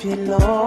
pillow.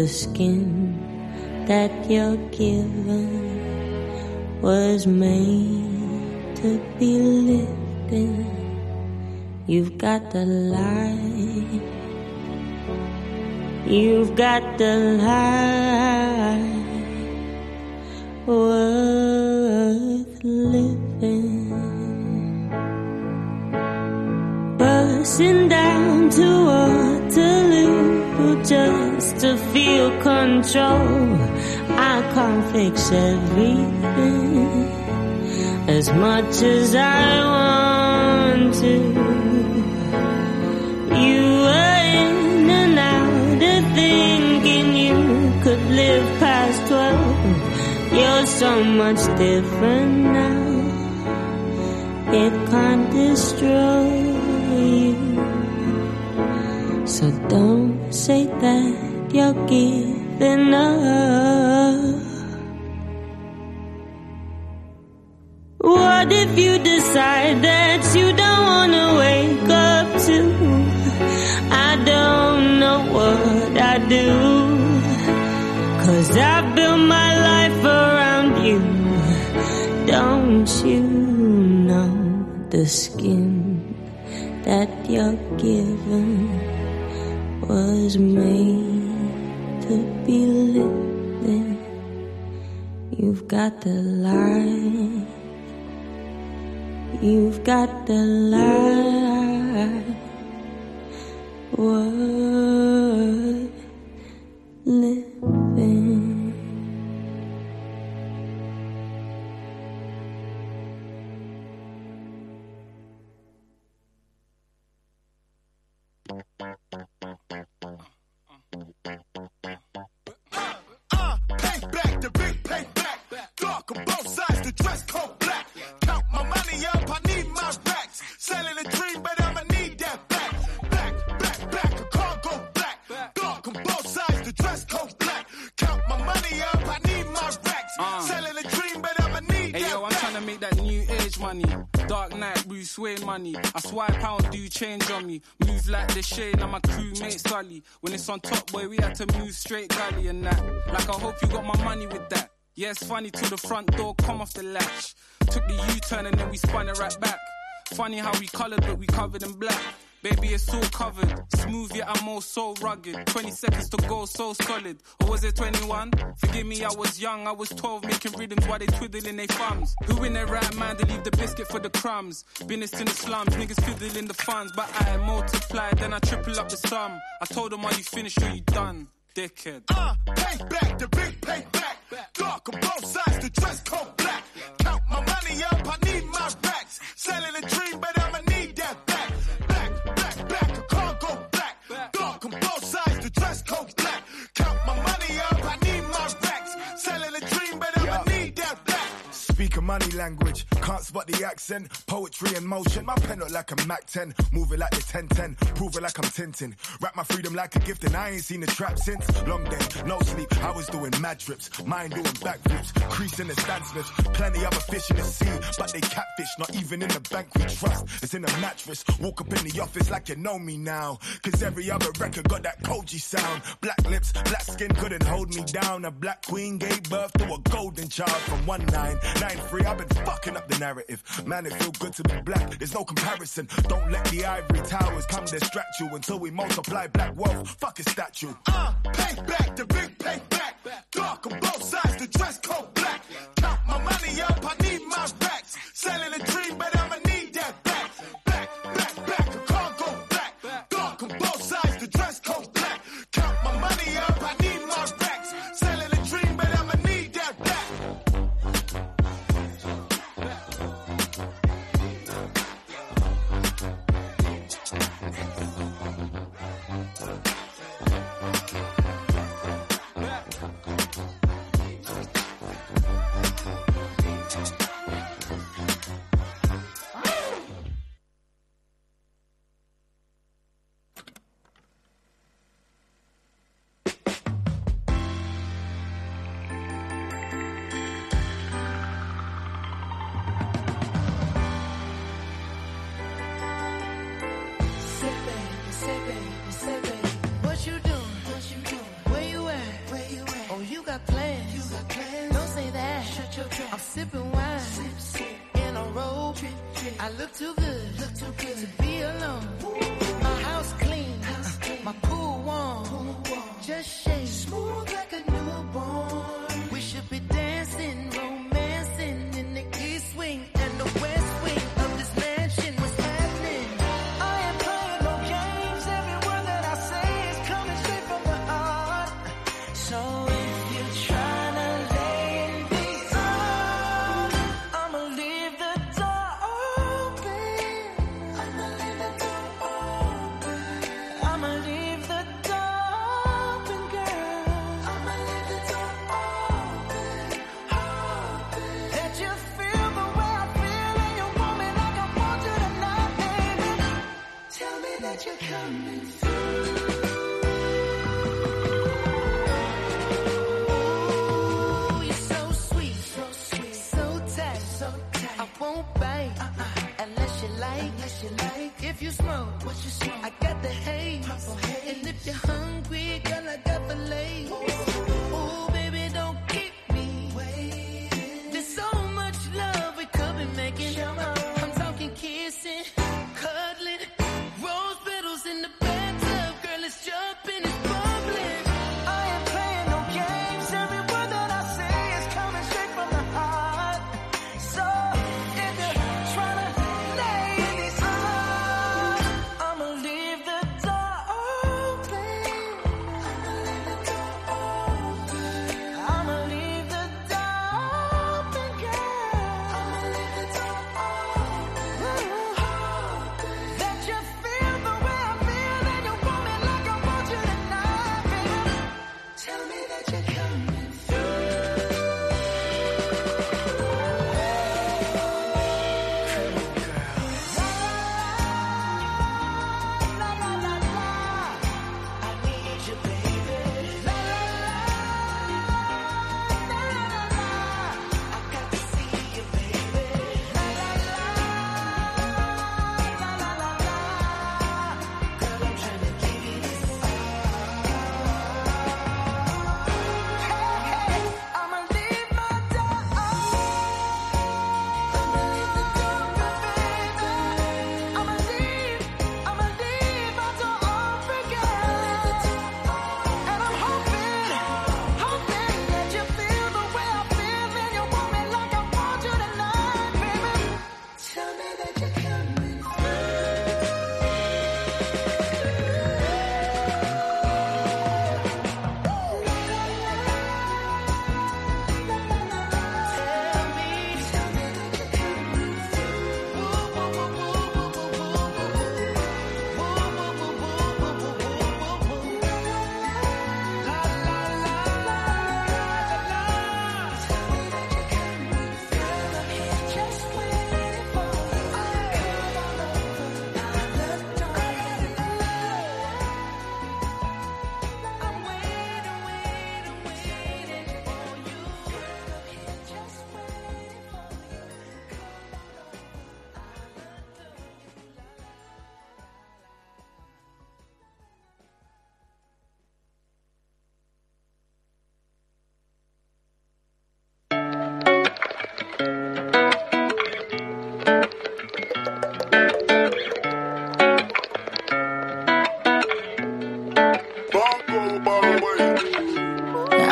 the skin that you're given was made to be lifted. You've got the light. You've got the light worth living. Bursting down to Waterloo, just to feel control. I can't fix everything as much as I want to. You were in and out of thinking you could live past 12. You're so much different now. It can't destroy you. So don't say that enough. What if you decide that you don't wanna wake up to? I don't know what I do. Cause I built my life around you. Don't you know the skin that you're given was made to be lived in? You've got the light. You've got the light. Worth on top, boy, we had to move straight gully and that. Like I hope you got my money with that. Yeah, it's funny till the front door come off the latch. Took the U-turn and then we spun it right back. Funny how we coloured, but we covered in black. Baby, it's all covered. Smooth, yet I'm all so rugged. 20 seconds to go, so solid. Or was it 21? Forgive me, I was young. I was 12, making rhythms while they twiddling their thumbs. Who in their right mind to leave the biscuit for the crumbs? Business in the slums, niggas fiddling the funds. But I multiply, then I triple up the sum. I told them, are you finished or you done? Dickhead. Uh, payback, the big payback. Dark on both sides, the dress code black. Count my money up, I need my racks. Selling a dream, but I'ma need money language, can't spot the accent. Poetry in motion, my pen look like a Mac 10. Move it like the 1010, prove it like I'm Tintin. Wrap my freedom like a gift, and I ain't seen the trap since. Long day, no sleep, I was doing mad trips. Mine doing backflips, creasing the Stan Smiths. Plenty other fish in the sea, but they catfish, not even in the bank we trust. It's in a mattress, walk up in the office like you know me now. Cause every other record got that Koji sound. Black lips, black skin couldn't hold me down. A black queen gave birth to a golden child from 1993. I've been fucking up the narrative. Man, it feel good to be black. There's no comparison. Don't let the ivory towers come distract you until we multiply black wealth. Fuck a statue. Uh, payback, the big payback. Dark on both sides, the dress code black. Count my money up, I need my racks. Selling a dream, but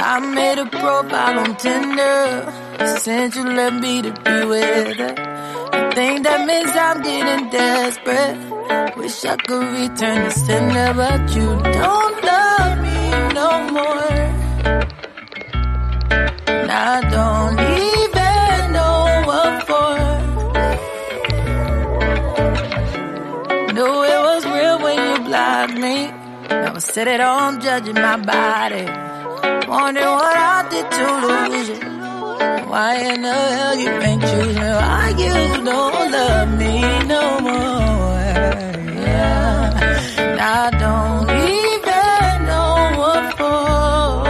I made a profile on Tinder. Since you left me to be with her. I think that means I'm getting desperate. Wish I could return the sender, but you don't love me no more. And I don't even know what for. Knew it was real when you blocked me. Now I sit at home judging my body. Wondering what I did to lose you. Why in the hell you ain't choose me? Why you don't love me no more? Yeah. I don't even know what for.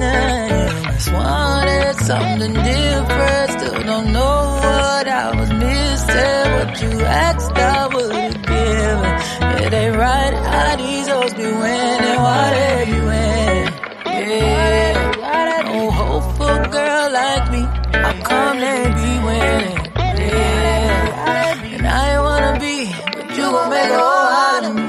Nah, just wanted something different. Still don't know what I was missing. What you asked, I would give. It ain't right how these hoes be winning. Why they be come they be winning? Yeah. And I ain't wanna be, but you gon' make a whole out of me.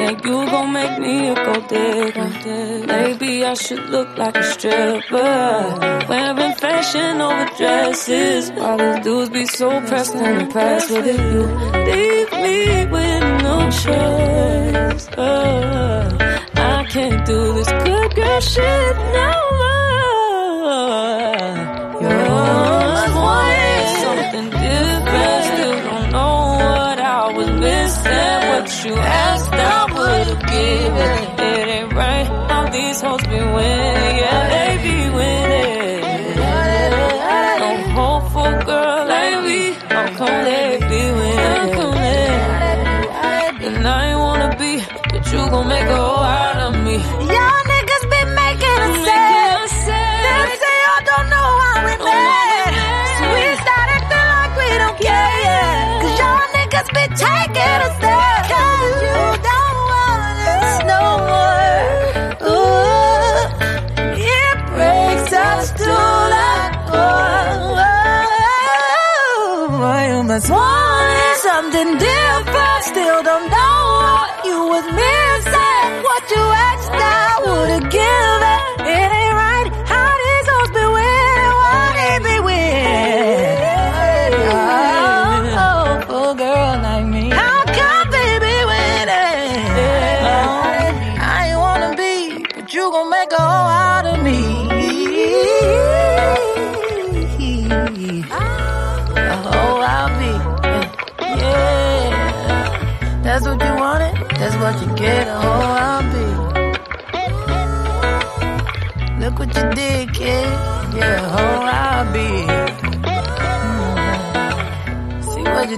Yeah, you gon' make me a gold digger. Maybe I should look like a stripper. Wearing fashion over dresses. All these dudes be so pressed and impressed with it. You leave me with no choice. Uh, I can't do this good girl shit no more. You asked, I would've given. It ain't right how these hoes be winning. Yeah, they be winning. No hopeful girl like me. How come they be winning? They? And I ain't wanna be, but you gon' make a hoe out of me. Y'all niggas been making a set. Them say y'all don't know how we oh, met. So we start acting like we don't care. Cause y'all niggas been taking Cause wanting something different still don't know.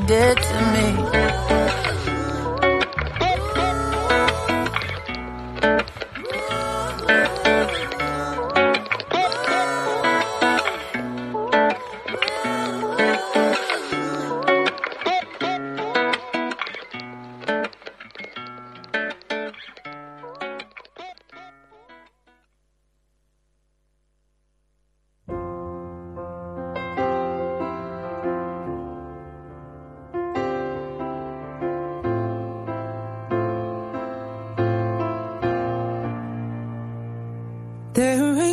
did to me. There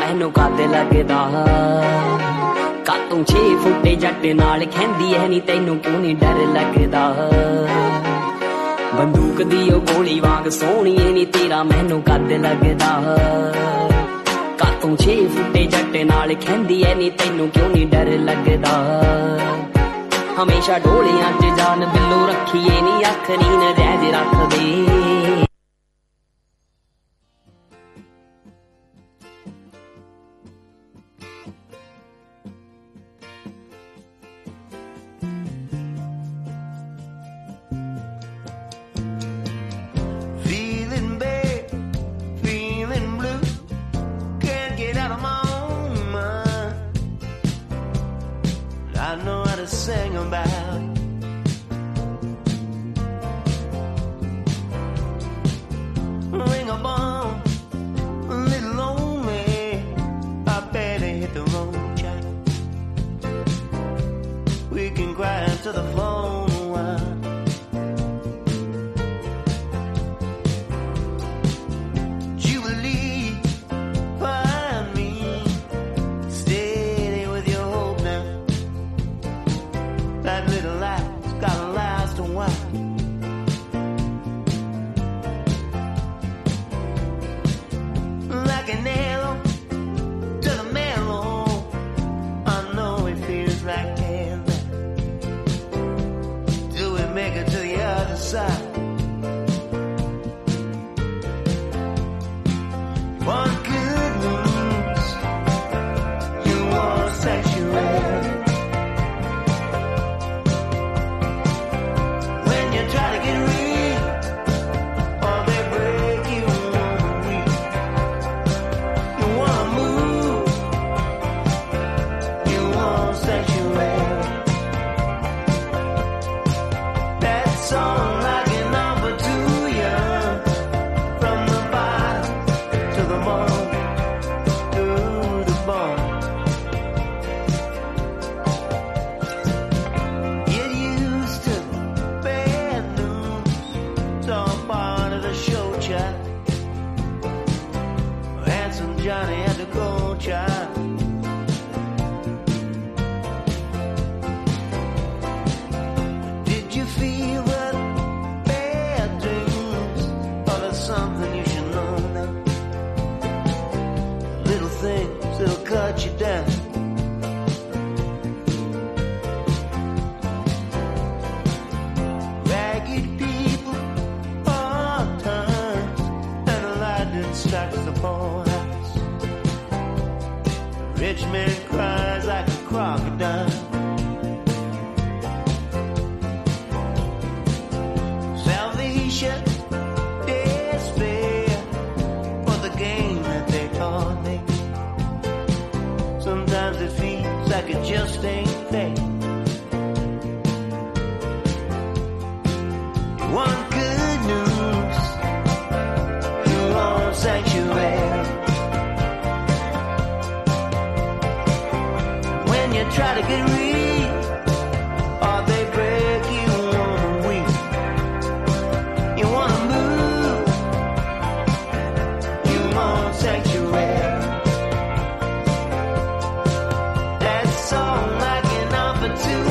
ਮੈਨੂੰ ਕਾਦੇ ਲੱਗਦਾ। ਕਾ ਤੂੰ ਛੇ ਫੁੱਟੇ ਜੱਟ ਨਾਲ ਖੈਂਦੀ ਐ ਨਹੀਂ ਤੈਨੂੰ ਕਿਉਂ ਨਹੀਂ ਡਰ ਲੱਗਦਾ? ਬੰਦੂਕ ਦੀ ਉਹ ਗੋਲੀ ਵਾਂਗ ਸੋਹਣੀ ਐ ਨਹੀਂ ਤੇਰਾ ਮੈਨੂੰ ਕਾਦੇ ਲੱਗਦਾ। ਕਾ ਤੂੰ ਛੇ ਫੁੱਟੇ ਜੱਟ ਨਾਲ ਖੈਂਦੀ ਐ ਨਹੀਂ ਤੈਨੂੰ ਕਿਉਂ ਨਹੀਂ ਡਰ ਲੱਗਦਾ? ਹਮੇਸ਼ਾ ਢੋਲੀਆਂ 'ਚ ਜਾਨ ਬਿੱਲੂ ਰੱਖੀਏ ਨਹੀਂ ਅੱਖ ਨੀਂ ਰਹਿ ਰੱਖਦੇ। sing about. Ring a bomb, little lonely. I better hit the road, child. We can cry into the phone. just ain't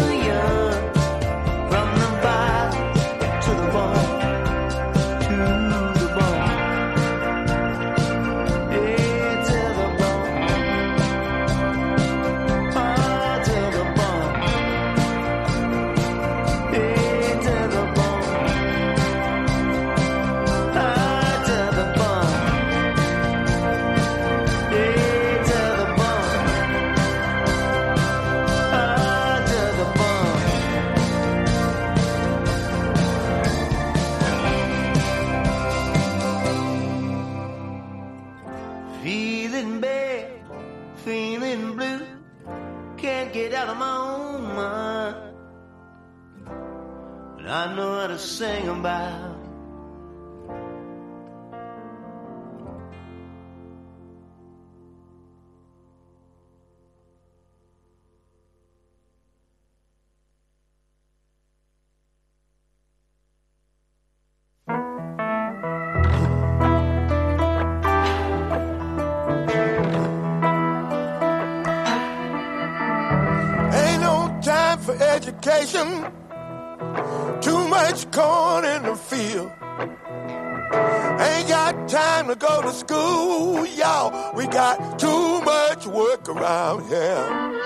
you. We got too much work around here.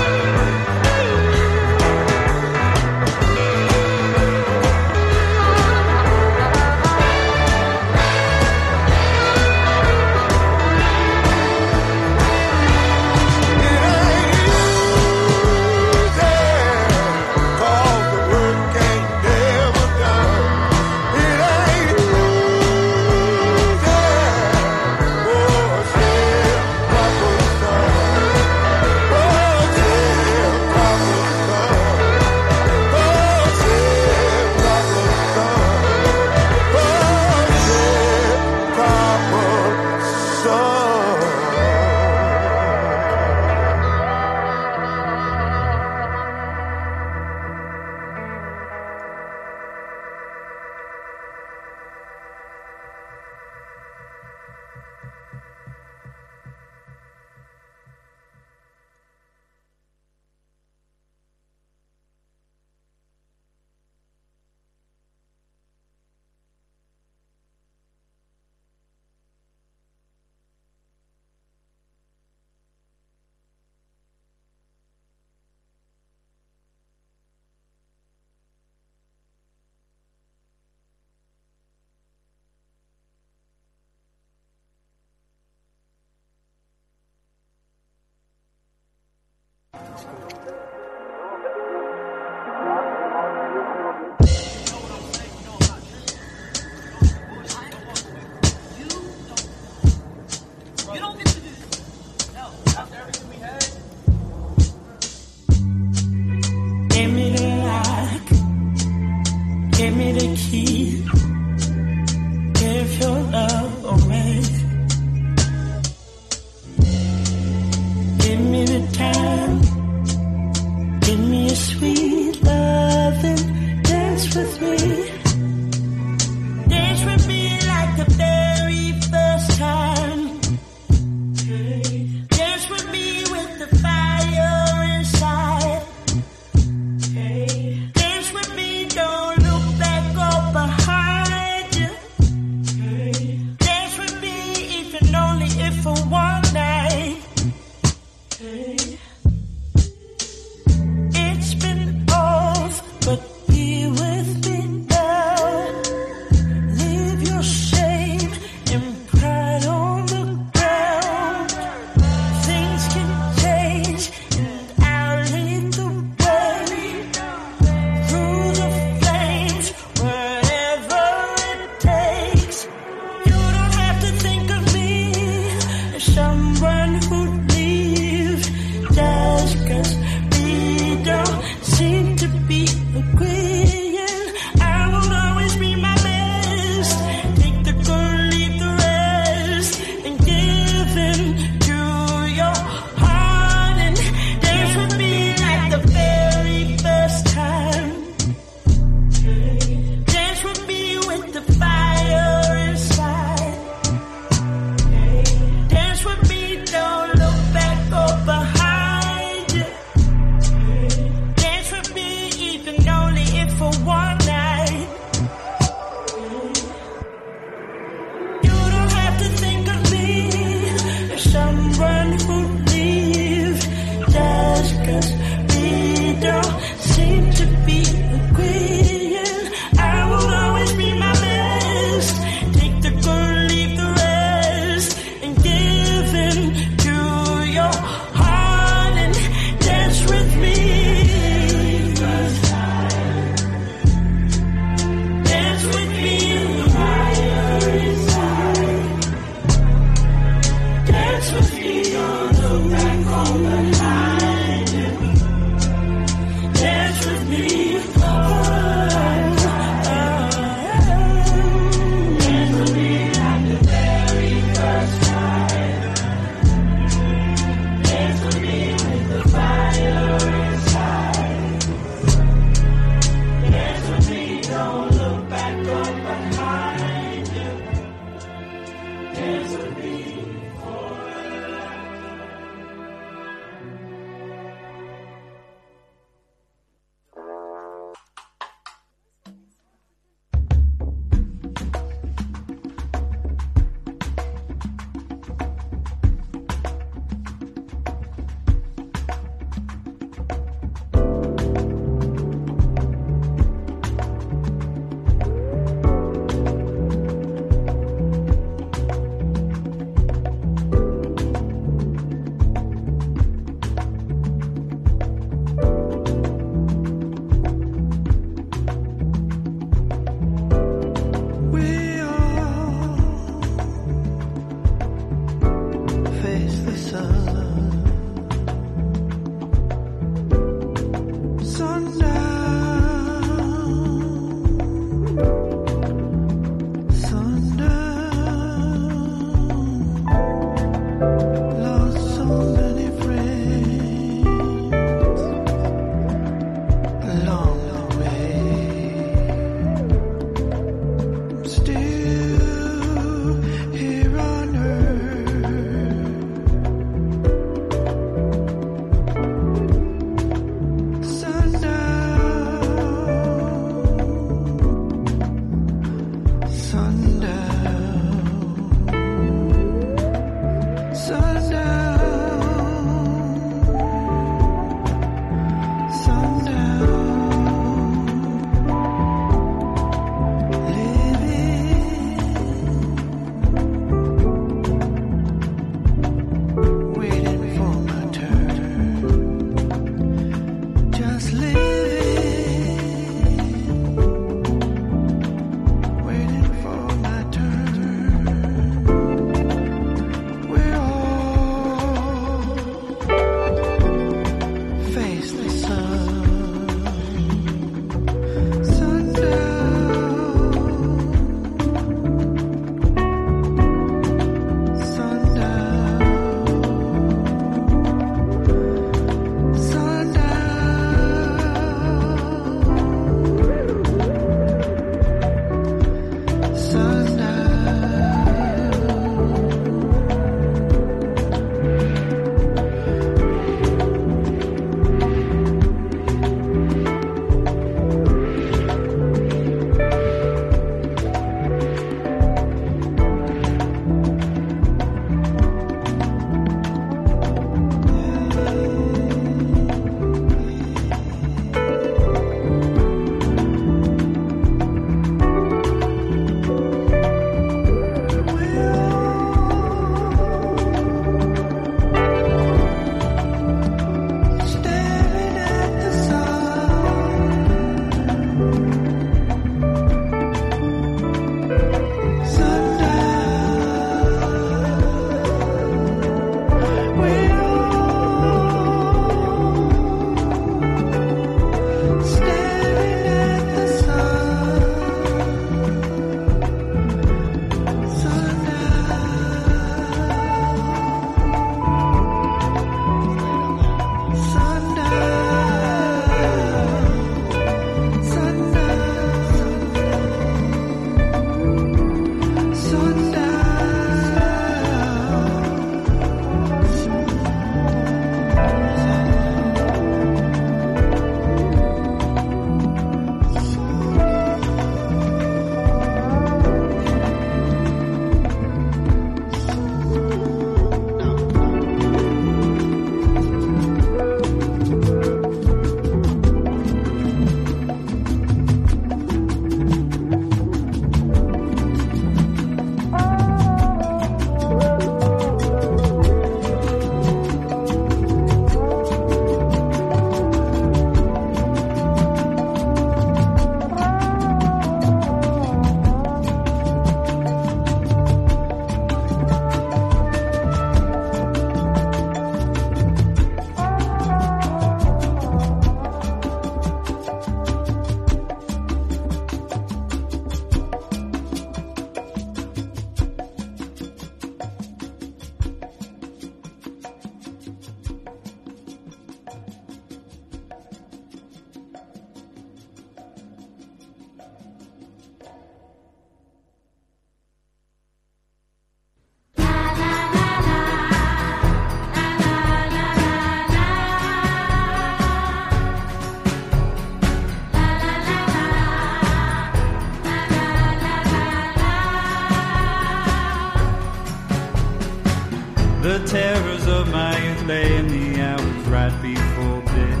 Terrors of my youth lay in the hours right before bed.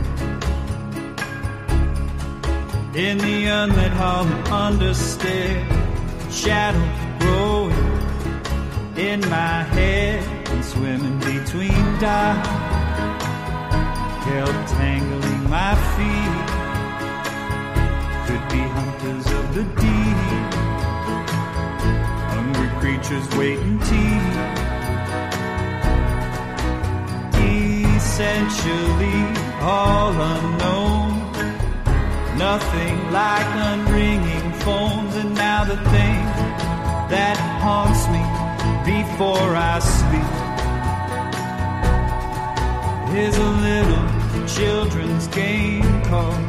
In the unlit hall and understair, shadows growing in my head and swimming between dots, Essentially all unknown, nothing like unringing phones, and now the thing that haunts me before I sleep is a little children's game called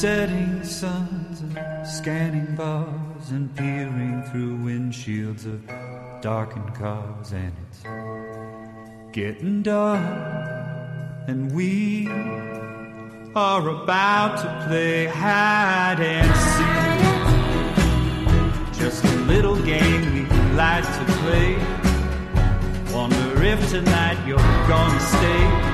setting suns and scanning bars and peering through windshields of darkened cars and it's getting dark and we are about to play hide and seek. Just a little game we like to play. Wonder if tonight you're gonna stay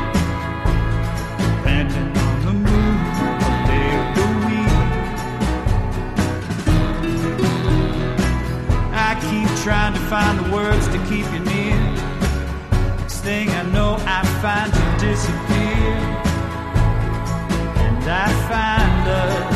trying to find the words to keep you near. Next thing I know, I find you disappear, and I find us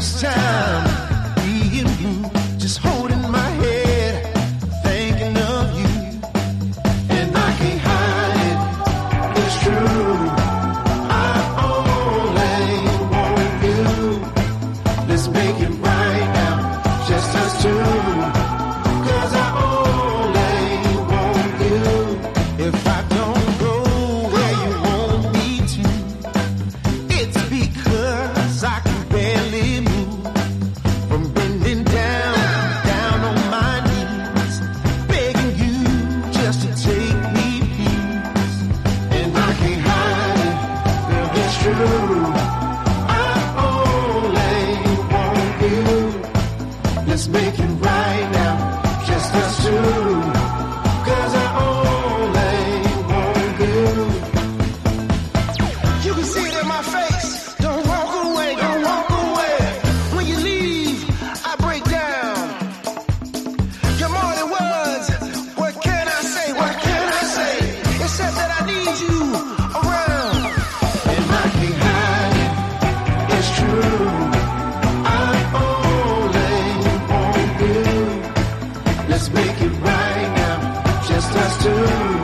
last time. Let's make it right now. Just us two.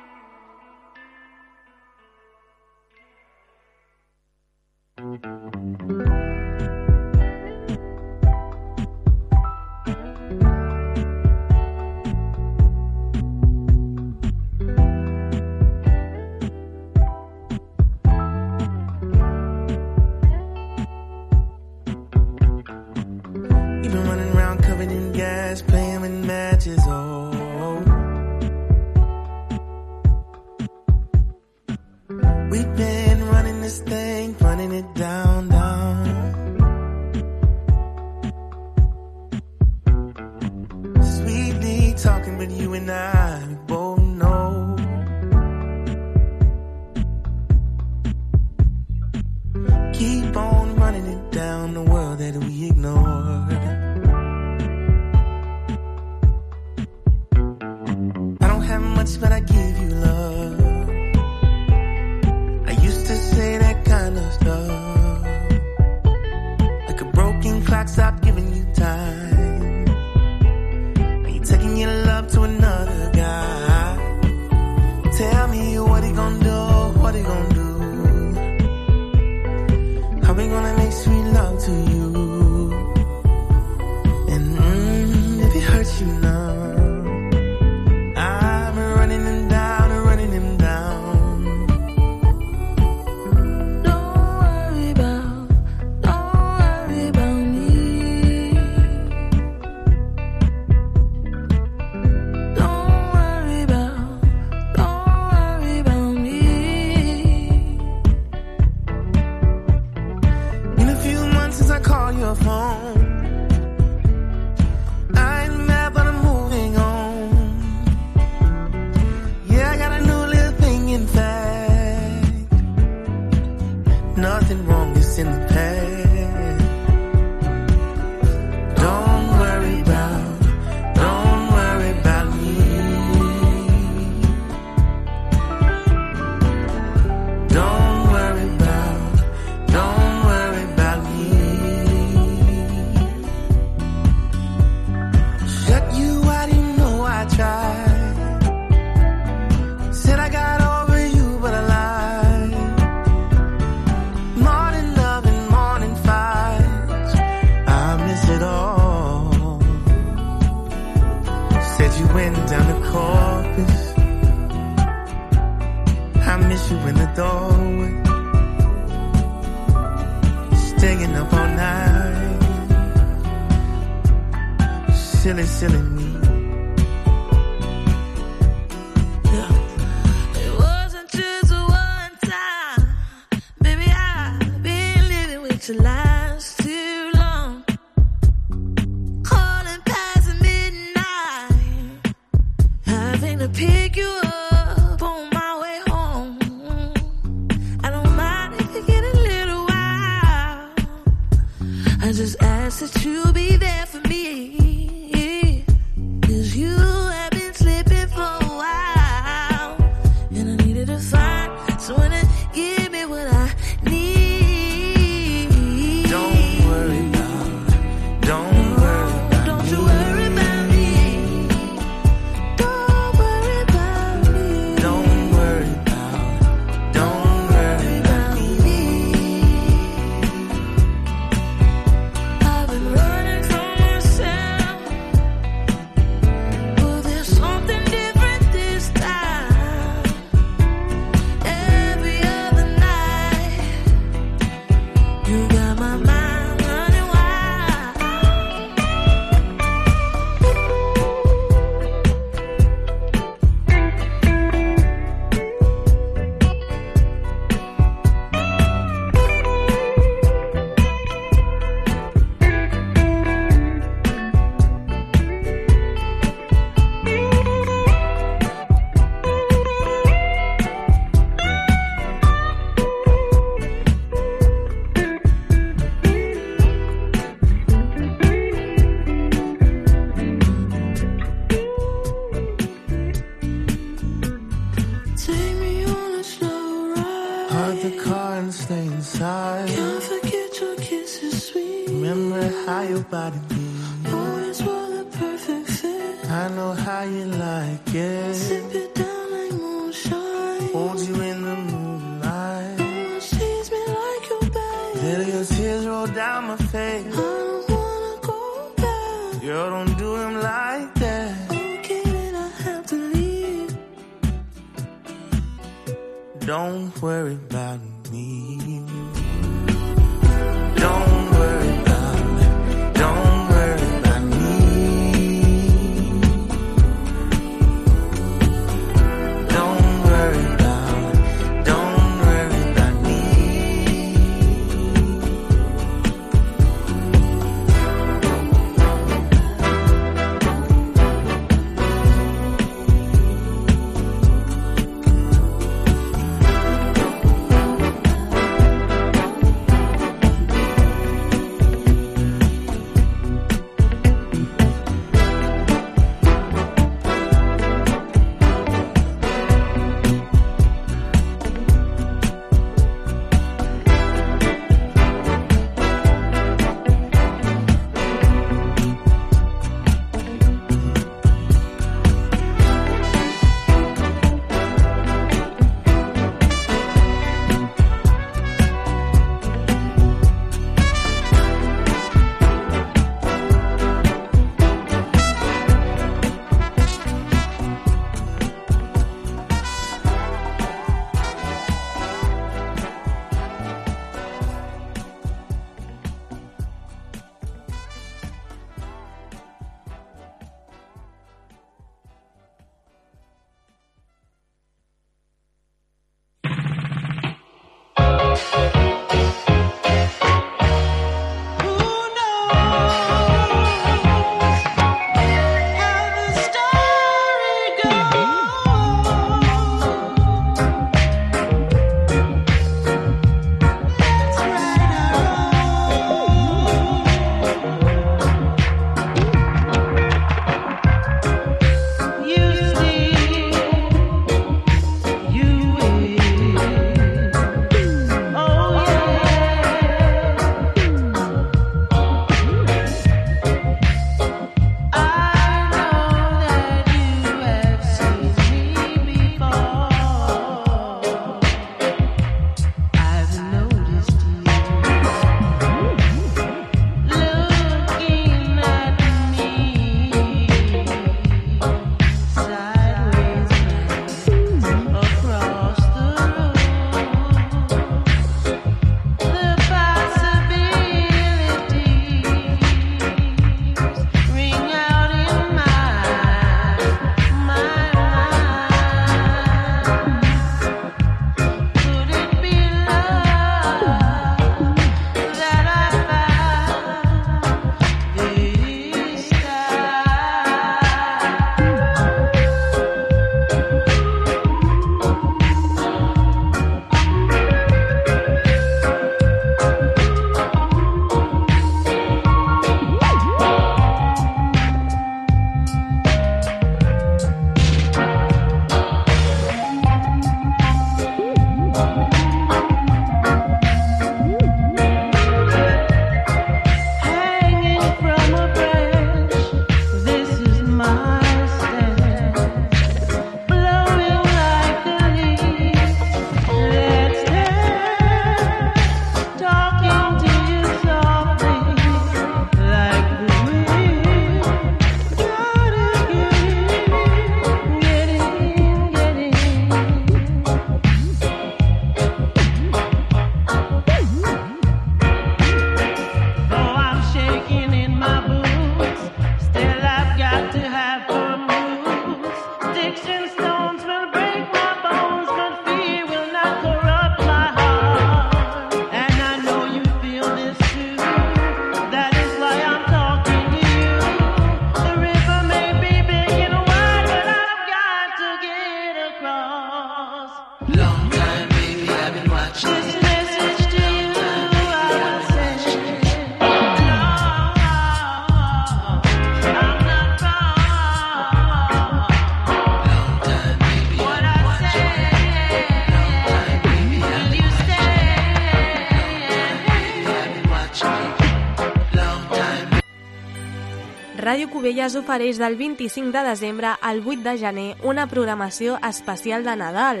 Ràdio Cubelles ofereix del 25 de desembre al 8 de gener una programació especial de Nadal,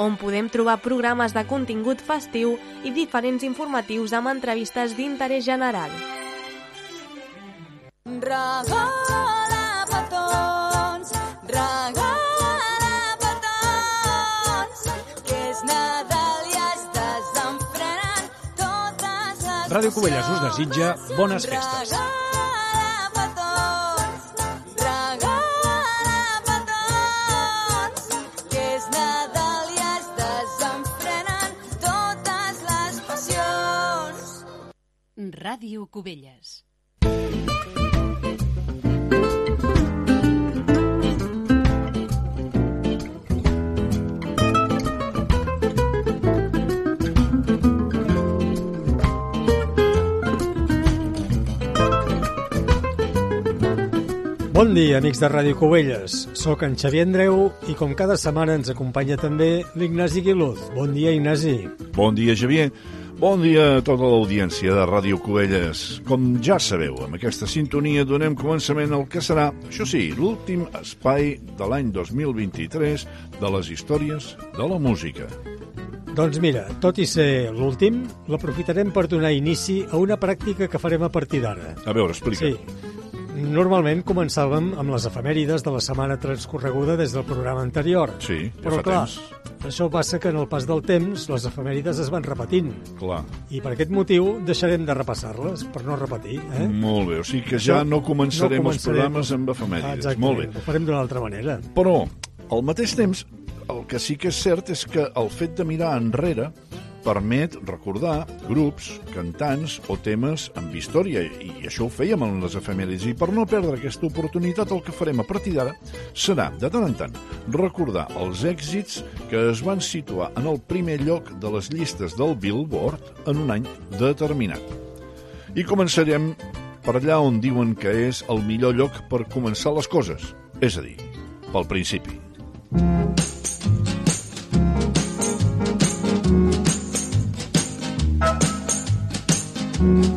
on podem trobar programes de contingut festiu i diferents informatius amb entrevistes d'interès general. Regala petons, regala petons, que és Nadal i es desenfrenen totes les Ràdio Cubelles us desitja bones festes. Ràdio Cubelles. Bon dia, amics de Ràdio Cubelles. Soc en Xavier Andreu i com cada setmana ens acompanya també l'Ignasi Guiluz. Bon dia, Ignasi. Bon dia, Javier. Bon dia a tota l'audiència de Ràdio Cubelles. Com ja sabeu, amb aquesta sintonia donem començament al que serà, això sí, l'últim espai de l'any 2023 de les històries de la música. Doncs mira, tot i ser l'últim, l'aprofitarem per donar inici a una pràctica que farem a partir d'ara. A veure, explica. Sí. Normalment començàvem amb les efemèrides de la setmana transcorreguda des del programa anterior. Sí, ja Però fa clar, temps. això passa que en el pas del temps les efemèrides es van repetint. Clar. I per aquest motiu deixarem de repassar-les, per no repetir. Eh? Molt bé, o sigui que ja no començarem, no els programes amb efemèrides. Exactament, Molt bé. ho farem d'una altra manera. Però, al mateix temps, el que sí que és cert és que el fet de mirar enrere permet recordar grups, cantants o temes amb història, i això ho fèiem en les efemèrides. I per no perdre aquesta oportunitat, el que farem a partir d'ara serà, de tant en tant, recordar els èxits que es van situar en el primer lloc de les llistes del Billboard en un any determinat. I començarem per allà on diuen que és el millor lloc per començar les coses, és a dir, pel principi. La Mm-hmm.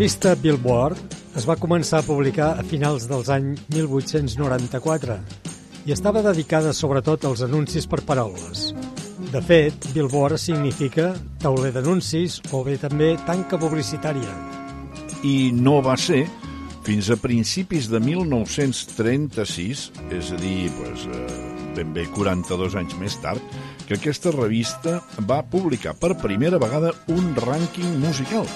Revista Billboard es va començar a publicar a finals dels anys 1894 i estava dedicada sobretot als anuncis per paraules. De fet, Billboard significa tauler d'anuncis o bé també tanca publicitària. I no va ser fins a principis de 1936, és a dir, pues, eh, ben bé 42 anys més tard, que aquesta revista va publicar per primera vegada un rànquing musical,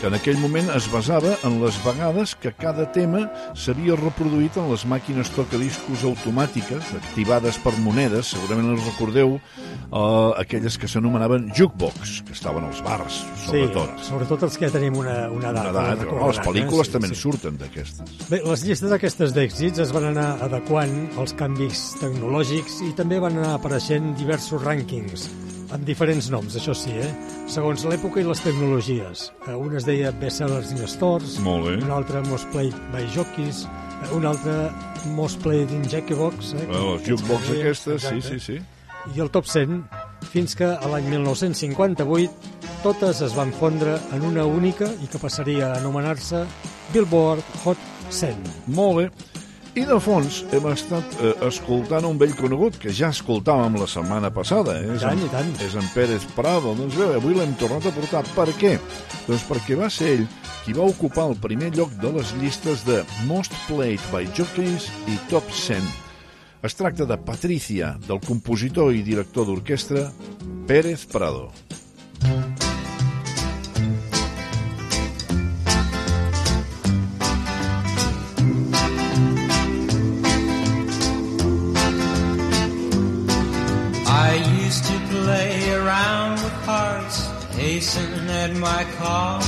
que en aquell moment es basava en les vegades que cada tema s'havia reproduït en les màquines tocadiscos automàtiques activades per monedes, segurament els recordeu, eh, aquelles que s'anomenaven jukebox, que estaven als bars, sobretot. Sí, sobretot els que ja tenim una, una edat. Una edat, una però les pel·lícules eh? també en surten d'aquestes. Bé, les llistes aquestes d'èxits es van anar adequant als canvis tecnològics i també van anar apareixent diversos rànquings amb diferents noms, això sí, eh? segons l'època i les tecnologies. Eh, Un es deia Bestsellers in Stores, un altre Most Played by Jockeys, eh, un altre Most Played in Jackbox. Eh? Bueno, les jukebox aquestes, sí, sí, sí. I el top 100, fins que a l'any 1958 totes es van fondre en una única i que passaria a anomenar-se Billboard Hot 100. Molt bé. I de fons hem estat eh, escoltant un vell conegut que ja escoltàvem la setmana passada. Eh? És, tant, en, tant. és en Pérez Prado. Doncs bé, avui l'hem tornat a portar. Per què? Doncs perquè va ser ell qui va ocupar el primer lloc de les llistes de Most Played by Jockeys i Top 100. Es tracta de Patricia, del compositor i director d'orquestra Pérez Prado. I used to play around with hearts, racing at my call.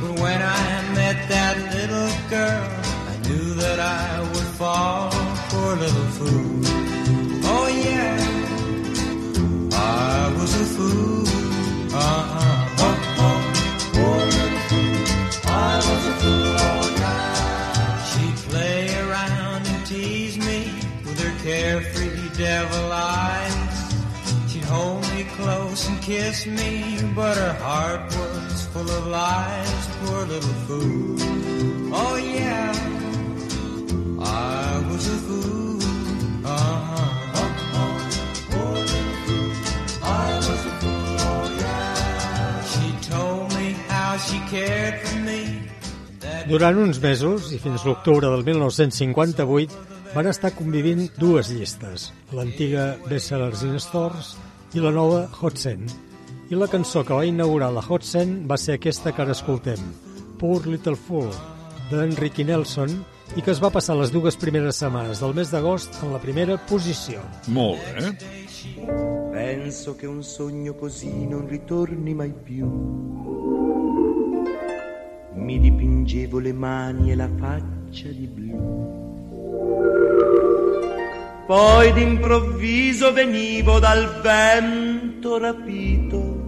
But when I met that little girl, I knew that I would fall for a little fool. Oh yeah, I was a fool. Uh-huh. Oh, oh. Oh, fool. I was a fool. Oh, yeah. She'd play around and tease me with her carefree devil eyes. Close and kiss me, but her heart was full of lies. Poor little fool. Oh yeah, I was a fool. Uh-huh. Oh, oh. Little fool. I was a fool. Oh yeah. She told me how she cared for me. Durant uns mesos, i fins l'octubre del 1958, van estar convivint dues llistes, l'antiga Bestsellers in Stores i la nova Hot 100. I la cançó que va inaugurar la Hot 100 va ser aquesta que ara escoltem, Poor Little Fool, d'en Ricky Nelson, i que es va passar les dues primeres setmanes del mes d'agost en la primera posició. Molt bé. Penso che un sogno così non ritorni mai più. Mi dipingevo le mani e la faccia di blu. Poi d'improvviso venivo dal vento rapito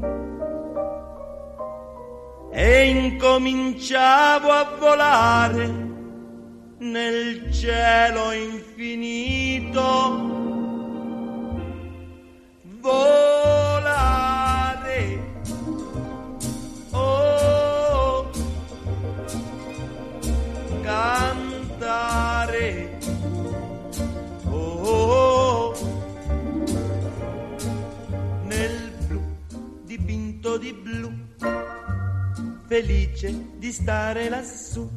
e incominciavo a volare nel cielo infinito. Volare. Oh, cantare. Nel blu dipinto di blu, felice di stare lassù.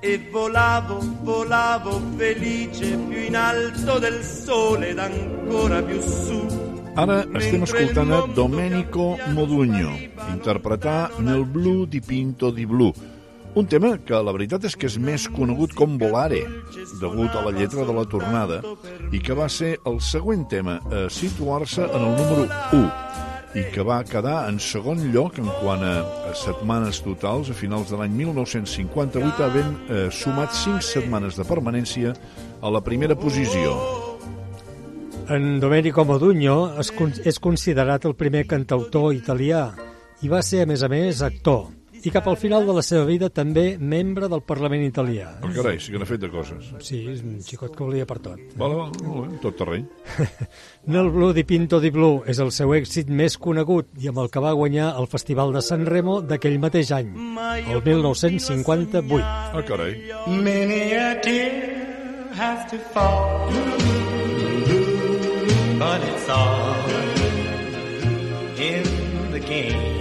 E volavo, volavo felice più in alto del sole ed ancora più su. Ara estem escoltant a Domenico Modugno interpretar Nel blu di Pinto di Blu, un tema que la veritat és que és més conegut com Volare, degut a la lletra de la tornada, i que va ser el següent tema a situar-se en el número 1 i que va quedar en segon lloc en quant a, setmanes totals a finals de l'any 1958 havent eh, sumat 5 setmanes de permanència a la primera posició. En Domenico Modugno es, con- és considerat el primer cantautor italià i va ser, a més a més, actor. I cap al final de la seva vida també membre del Parlament italià. Oh, carai, sí que n'ha fet de coses. Sí, és un xicot que volia per tot. Vale, vale, molt bé, tot terreny. Nel Blu di Pinto di Blu és el seu èxit més conegut i amb el que va guanyar el Festival de San Remo d'aquell mateix any, el 1958. Ah, carai. Many a tear has to fall, but it's all in the game.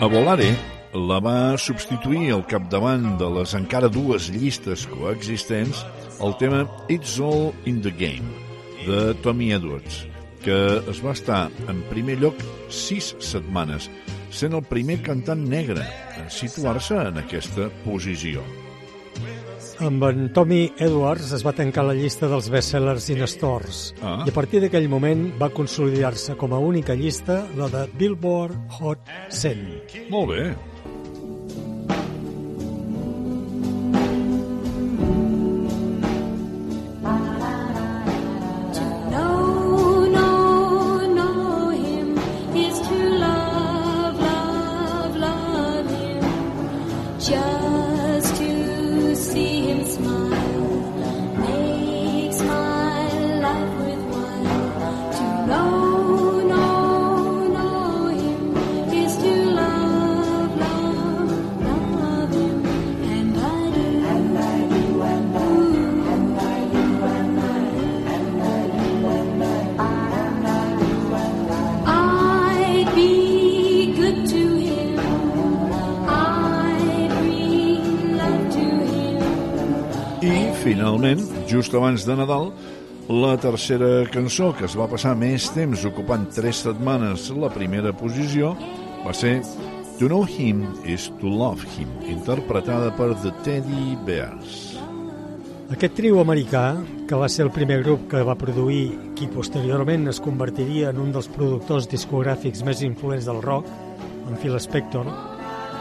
A Volare la va substituir al capdavant de les encara dues llistes coexistents el tema It's All in the Game, de Tommy Edwards, que es va estar en primer lloc sis setmanes, sent el primer cantant negre en situar-se en aquesta posició. Amb en Tommy Edwards es va tancar la llista dels bestsellers in stores Ah. i a partir d'aquell moment va consolidar-se com a única llista la de Billboard Hot 100. Molt bé. Just abans de Nadal, la tercera cançó, que es va passar més temps ocupant tres setmanes la primera posició, va ser To Know Him is to Love Him, interpretada per The Teddy Bears. Aquest trio americà, que va ser el primer grup que va produir qui posteriorment es convertiria en un dels productors discogràfics més influents del rock, en Phil Spector.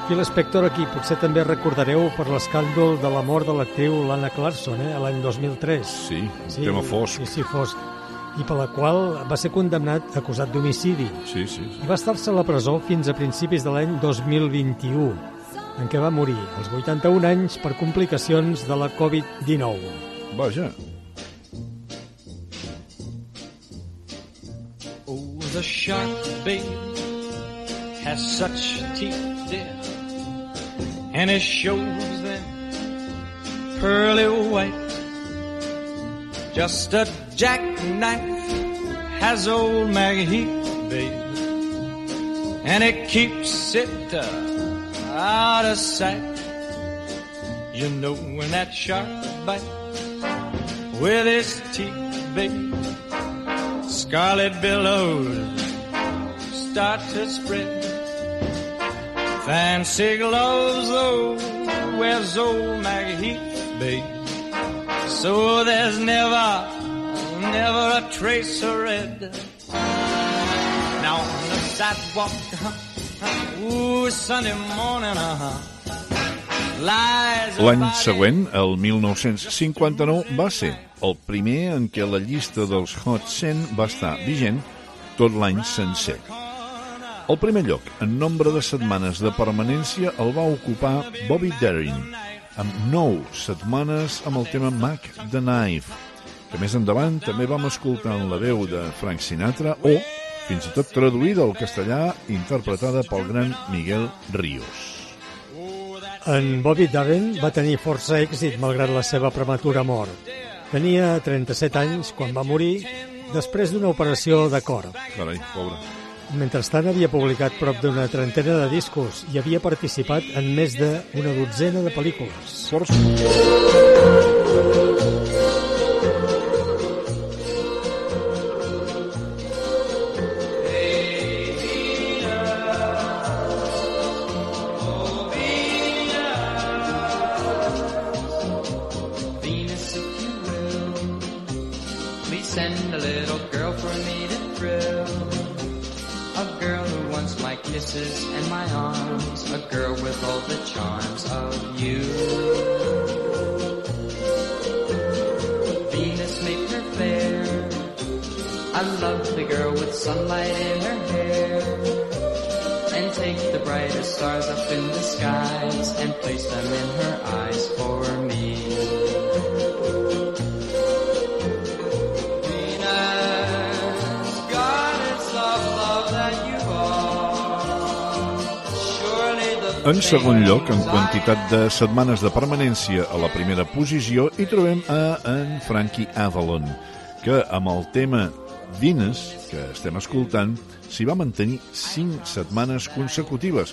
Phil Spector, aquí potser també recordareu per l'escàndol de la mort de l'actriu Lana Clarkson, eh, l'any 2003. Sí, un tema fosc. Sí, sí, fosc. I per la qual va ser condemnat acusat d'homicidi. Sí, sí. sí. I va estar-se a la presó fins a principis de l'any 2021 en què va morir als 81 anys per complicacions de la Covid-19. Vaja. Oh, the shark, babe, has such teeth, and it shows them pearly white. Just a jackknife has old Maggie Heath, babe, and it keeps it uh, out of sight. You know when that shark bites with his teeth, babe, scarlet billows start to spread. Fancy gloves, though, wears old Maggie Heath, babe. So there's never, never a trace of red. Now on the sidewalk, uh-huh, ooh, Sunday morning, uh-huh, L'any següent, el 1959, va ser el primer en què la llista dels Hot 100 va estar vigent tot l'any sencer. El primer lloc, en nombre de setmanes de permanència, el va ocupar Bobby Darin, amb 9 setmanes amb el tema Mac the Knife, que més endavant també vam escoltar en la veu de Frank Sinatra o, fins i tot traduïda al castellà, interpretada pel gran Miguel Ríos. En Bobby Darin va tenir força èxit malgrat la seva prematura mort. Tenia 37 anys quan va morir després d'una operació de cor. Carai, pobre. Mentrestant havia publicat prop d'una trentena de discos i havia participat en més d'una dotzena de pel·lícules. Venus, stars up in the skies and place them in her eyes for me. Venus, goddess of love that you are. En segon lloc, en quantitat de setmanes de permanència a la primera posició, hi trobem a en Frankie Avalon, que amb el tema Venus, que estem escoltant, s'hi va mantenir 5 setmanes consecutives,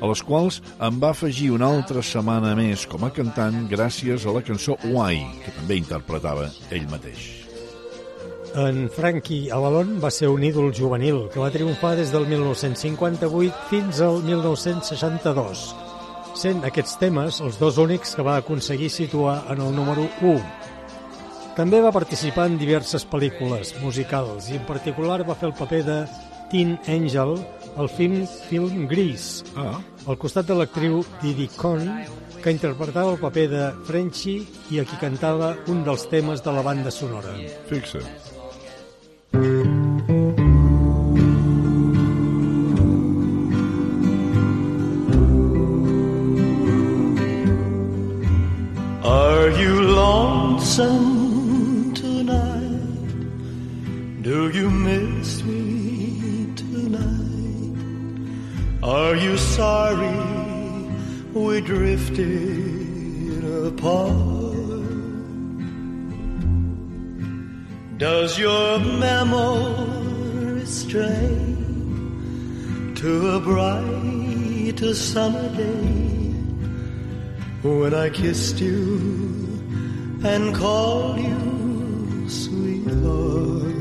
a les quals en va afegir una altra setmana més com a cantant gràcies a la cançó Why, que també interpretava ell mateix. En Frankie Avalon va ser un ídol juvenil que va triomfar des del 1958 fins al 1962, sent aquests temes els dos únics que va aconseguir situar en el número 1. També va participar en diverses pel·lícules musicals i en particular va fer el paper de Teen Angel al film Film Gris, ah. al costat de l'actriu Didi Conn, que interpretava el paper de Frenchie i a qui cantava un dels temes de la banda sonora. Fixa. Are you lonesome tonight? Do you miss me Are you sorry we drifted apart? Does your memory stray to a bright summer day? when I kissed you and called you sweetheart.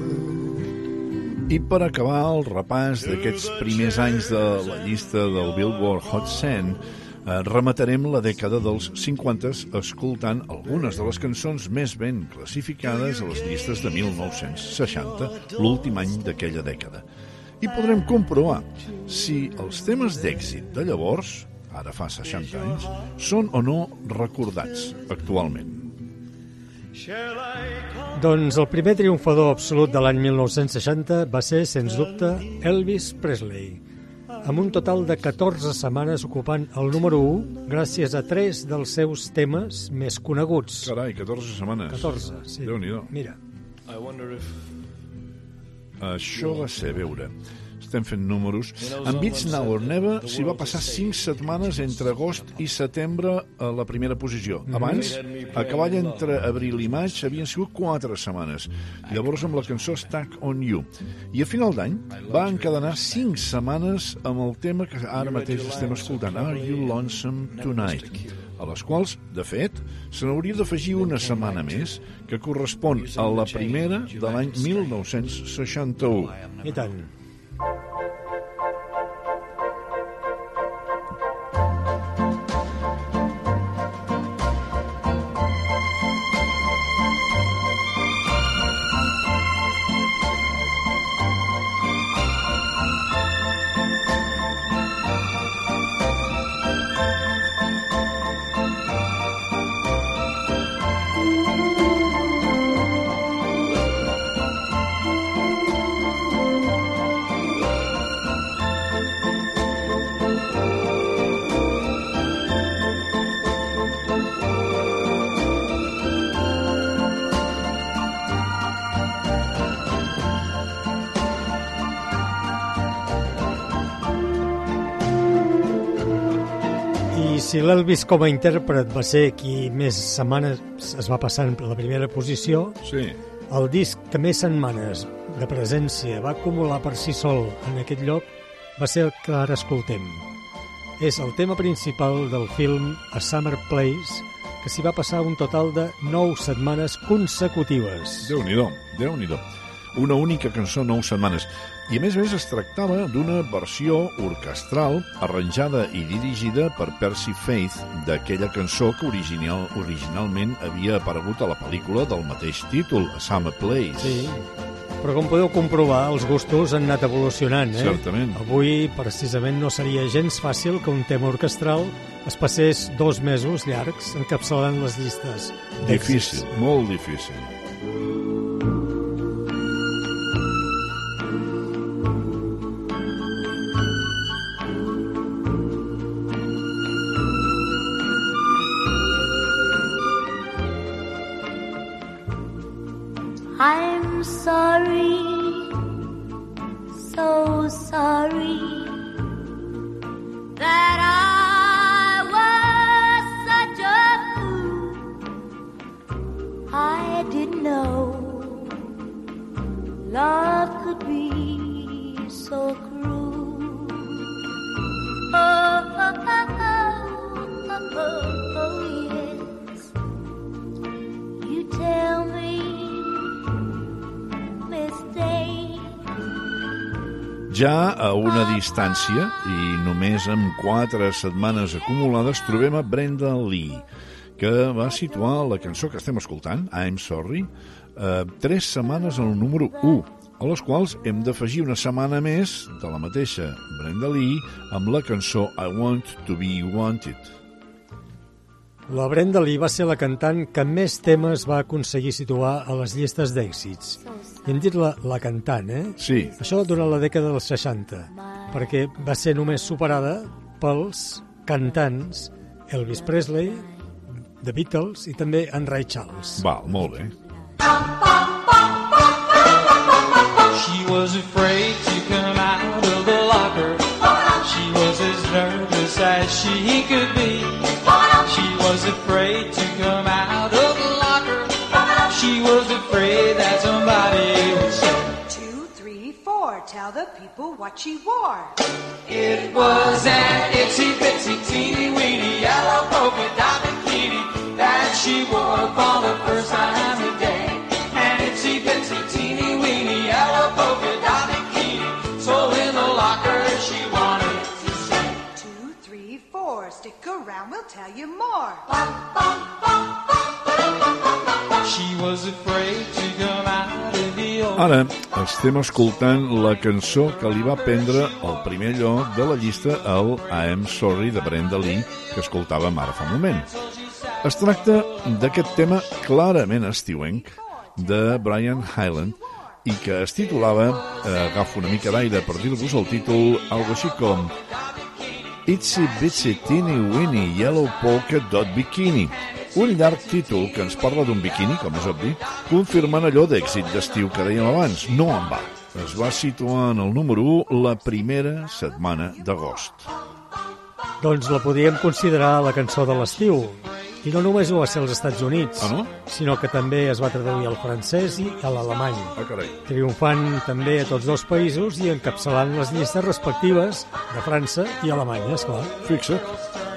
I per acabar el repàs d'aquests primers anys de la llista del Billboard Hot 100, eh, rematarem la dècada dels 50 escoltant algunes de les cançons més ben classificades a les llistes de 1960, l'últim any d'aquella dècada. I podrem comprovar si els temes d'èxit de llavors, ara fa 60 anys, són o no recordats actualment. Doncs el primer triomfador absolut de l'any 1960 va ser, sens dubte, Elvis Presley, amb un total de 14 setmanes ocupant el número 1 gràcies a tres dels seus temes més coneguts. Carai, 14 setmanes. 14, sí. Déu-n'hi-do. Mira, I wonder if Això va ser, a veure, estem fent números. En Beats Now or Never s'hi va passar 5 setmanes entre agost i setembre a la primera posició. Abans, a cavall entre abril i maig, havien sigut 4 setmanes. Llavors amb la cançó Stack on You. I a final d'any va encadenar 5 setmanes amb el tema que ara mateix estem escoltant, Are You Lonesome Tonight? a les quals, de fet, se n'hauria d'afegir una setmana més, que correspon a la primera de l'any 1961. i tant. Si l'Elvis com a intèrpret va ser qui més setmanes es va passar en la primera posició, sí. el disc que més setmanes de presència va acumular per si sol en aquest lloc va ser el que ara escoltem. És el tema principal del film A Summer Place, que s'hi va passar un total de 9 setmanes consecutives. Déu-n'hi-do, déu nhi déu Una única cançó, 9 setmanes. I a més a més es tractava d'una versió orquestral arranjada i dirigida per Percy Faith d'aquella cançó que original, originalment havia aparegut a la pel·lícula del mateix títol, A Summer Place. Sí, però com podeu comprovar, els gustos han anat evolucionant, eh? Certament. Avui, precisament, no seria gens fàcil que un tema orquestral es passés dos mesos llargs encapçalant les llistes. Difícil, molt difícil. I'm sorry, so sorry that I Ja a una distància, i només amb quatre setmanes acumulades, trobem a Brenda Lee, que va situar la cançó que estem escoltant, I'm Sorry, eh, tres setmanes al número 1, a les quals hem d'afegir una setmana més de la mateixa Brenda Lee amb la cançó I Want to Be Wanted. La Brenda Lee va ser la cantant que més temes va aconseguir situar a les llistes d'èxits. I hem dit la, la cantant, eh? Sí. Això durant la dècada dels 60, perquè va ser només superada pels cantants Elvis Presley, The Beatles i també en Ray Charles. Val, molt bé. She was afraid to come out of the locker. She was as nervous as she could tell the people what she wore. It was an itsy bitsy teeny weeny yellow polka dot bikini that she wore for the first time today. An itsy bitsy teeny weeny yellow polka dot bikini. So in the locker she wanted to say. Two, three, four. Stick around, we'll tell you more. She was afraid to Ara estem escoltant la cançó que li va prendre el primer lloc de la llista al I Am Sorry de Brenda Lee que escoltàvem ara fa un moment. Es tracta d'aquest tema clarament estiuenc de Brian Hyland i que es titulava, eh, agafo una mica d'aire per dir-vos el títol, algo així com Itsy Bitsy Teeny Weeny Yellow Polka Dot Bikini. Un llarg títol que ens parla d'un biquini, com és obvi, confirmant allò d'èxit d'estiu que dèiem abans. No en va. Es va situar en el número 1 la primera setmana d'agost. Doncs la podíem considerar la cançó de l'estiu. I no només ho va ser als Estats Units, ah, no? sinó que també es va traduir al francès i a l'alemany. Ah, carai. Triomfant també a tots dos països i encapçalant les llistes respectives de França i Alemanya, esclar. Fixa't.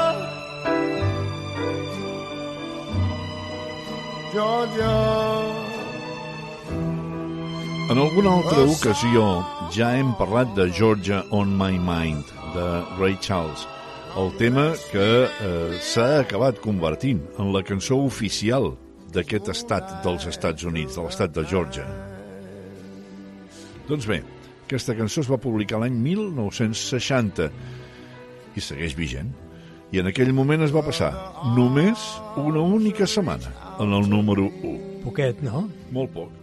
Georgia. En alguna altra ocasió ja hem parlat de Georgia on My Mind, de Ray Charles, el tema que eh, s'ha acabat convertint en la cançó oficial d'aquest estat dels Estats Units, de l'estat de Georgia. Doncs bé, aquesta cançó es va publicar l'any 1960 i segueix vigent. I en aquell moment es va passar només una única setmana en el número 1. Poquet, no? Molt poc.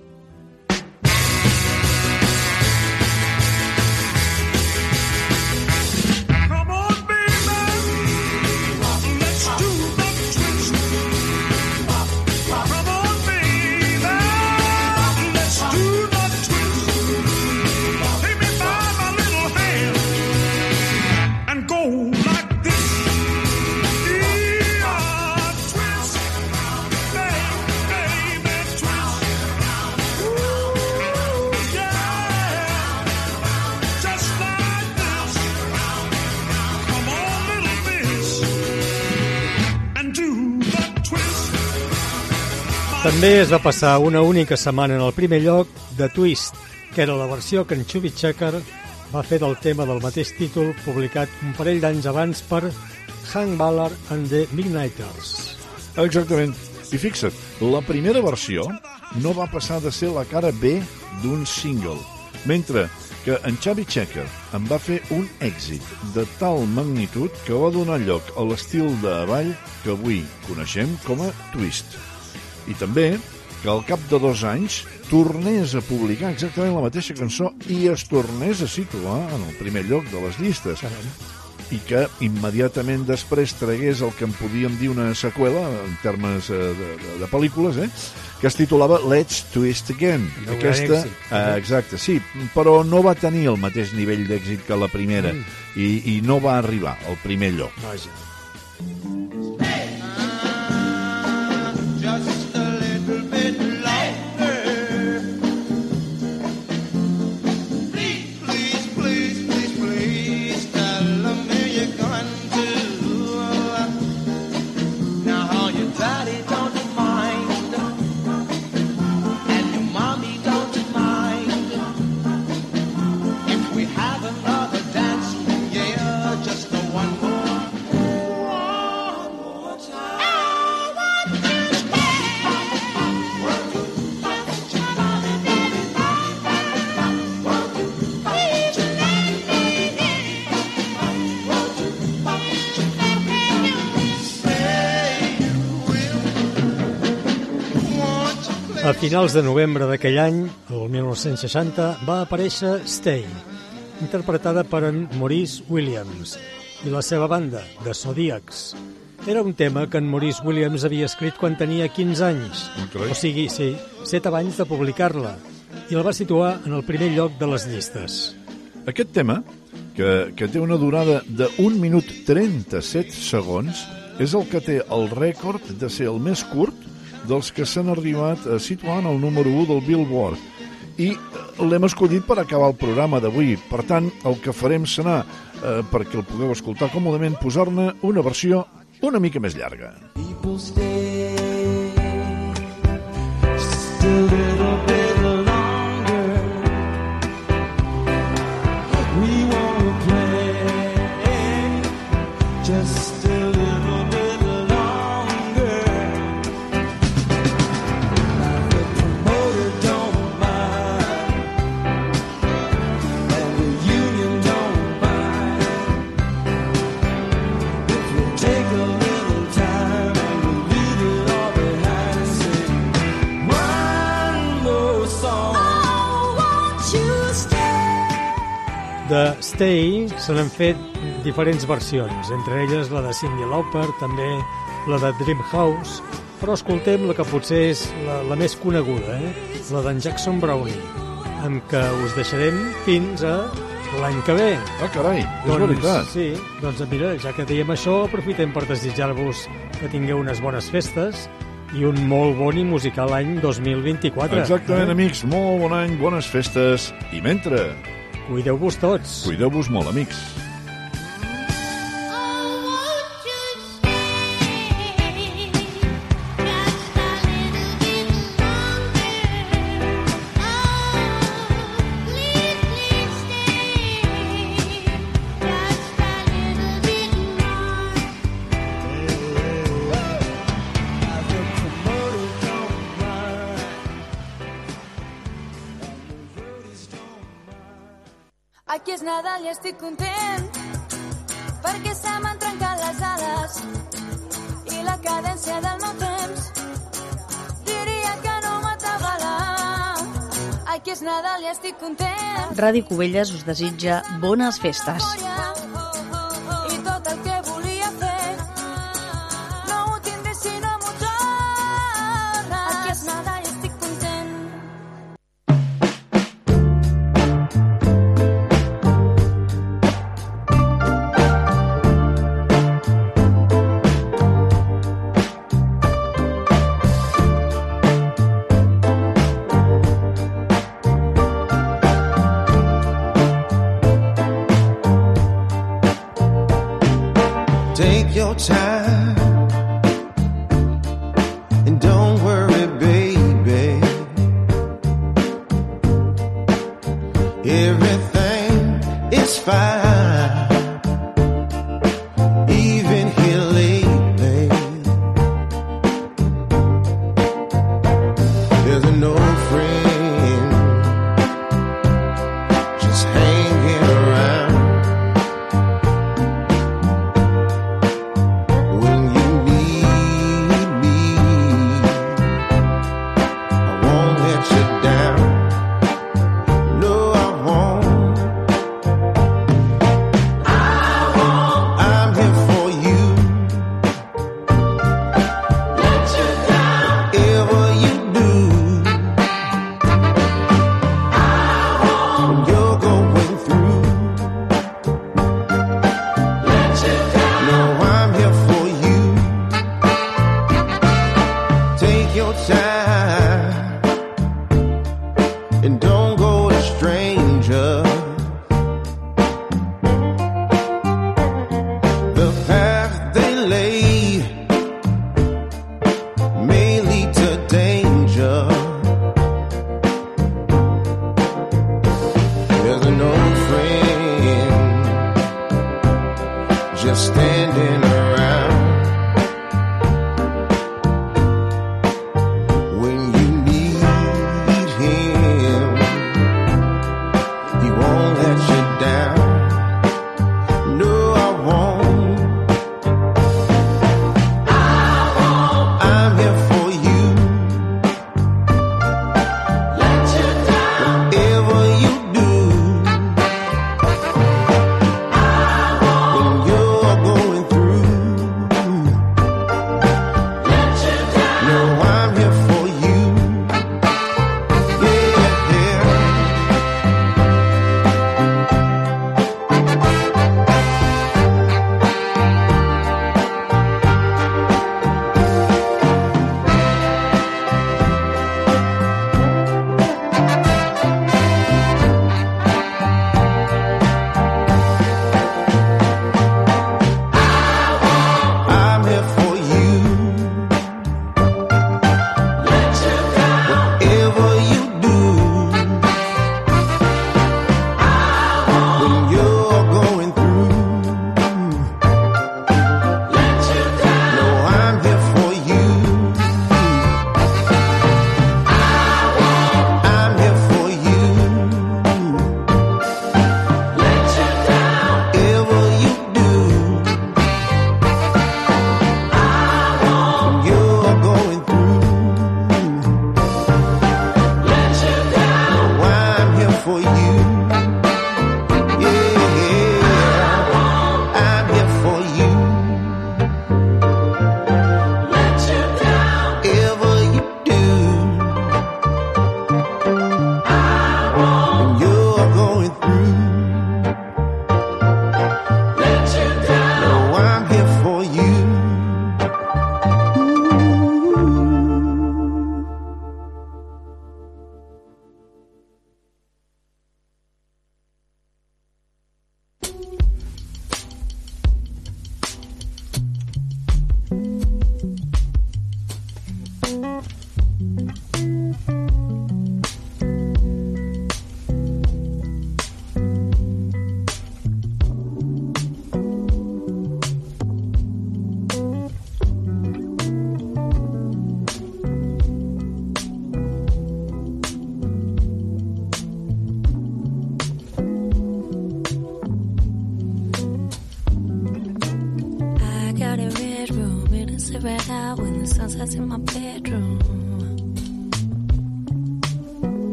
També es va passar una única setmana en el primer lloc de Twist, que era la versió que en Chubby Checker va fer del tema del mateix títol publicat un parell d'anys abans per Hank Ballard and the Midnighters. Exactament. I fixa't, la primera versió no va passar de ser la cara B d'un single, mentre que en Xavi Checker en va fer un èxit de tal magnitud que va donar lloc a l'estil de ball que avui coneixem com a twist. I també que al cap de dos anys tornés a publicar exactament la mateixa cançó i es tornés a situar en el primer lloc de les llistes. I que immediatament després tragués el que en podíem dir una seqüela en termes eh, de, de, de pel·lícules, eh? que es titulava Let's Twist Again. Gran Aquesta, eh, exacte, sí, però no va tenir el mateix nivell d'èxit que la primera Mm. i, i no va arribar al primer lloc. Vaja. A finals de novembre d'aquell any, el 1960, va aparèixer Stay, interpretada per en Maurice Williams, i la seva banda, The Zodiacs. Era un tema que en Maurice Williams havia escrit quan tenia 15 anys, o sigui, sí, 7 anys de publicar-la, i el va situar en el primer lloc de les llistes. Aquest tema, que, que té una durada de 1 minut 37 segons, és el que té el rècord de ser el més curt dels que s'han arribat a situar en el número 1 del Billboard. I l'hem escollit per acabar el programa d'avui. Per tant, el que farem serà, eh, perquè el pugueu escoltar còmodament, posar-ne una versió una mica més llarga. People stay just a little bit se n'han fet diferents versions, entre elles la de Cyndi Lauper, també la de Dream House, però escoltem la que potser és la, la més coneguda, eh? la d'en Jackson Brownie, amb què us deixarem fins a l'any que ve. Ah, carai, és veritat. Sí, doncs mira, ja que dèiem això, aprofitem per desitjar-vos que tingueu unes bones festes i un molt bon i musical any 2024. Exactament, eh? amics, molt bon any, bones festes, i mentre... Cuideu-vos tots. Cuideu-vos molt, amics. Estic content perquè se m'han trencat les ales i la cadència del meu temps diria que no m'atabala. Aquí és Nadal i estic content Ràdio Cubelles us desitja bones festes. i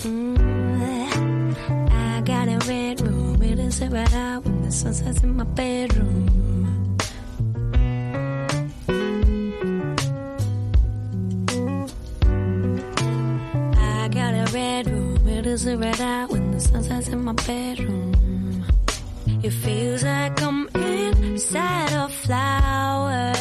Mm, I got a red room, It is to ride out when the sun sets in my bedroom. does it red out when the sun sets in my bedroom. It feels like I'm inside a flower.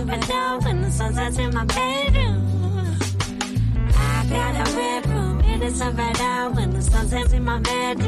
to my door when the sun sets in my bedroom. I got a red room, it is a red eye when the sun sets in my bed.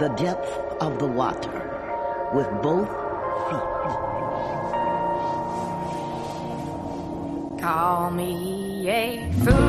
the depth of the water with both feet. Call me a fool.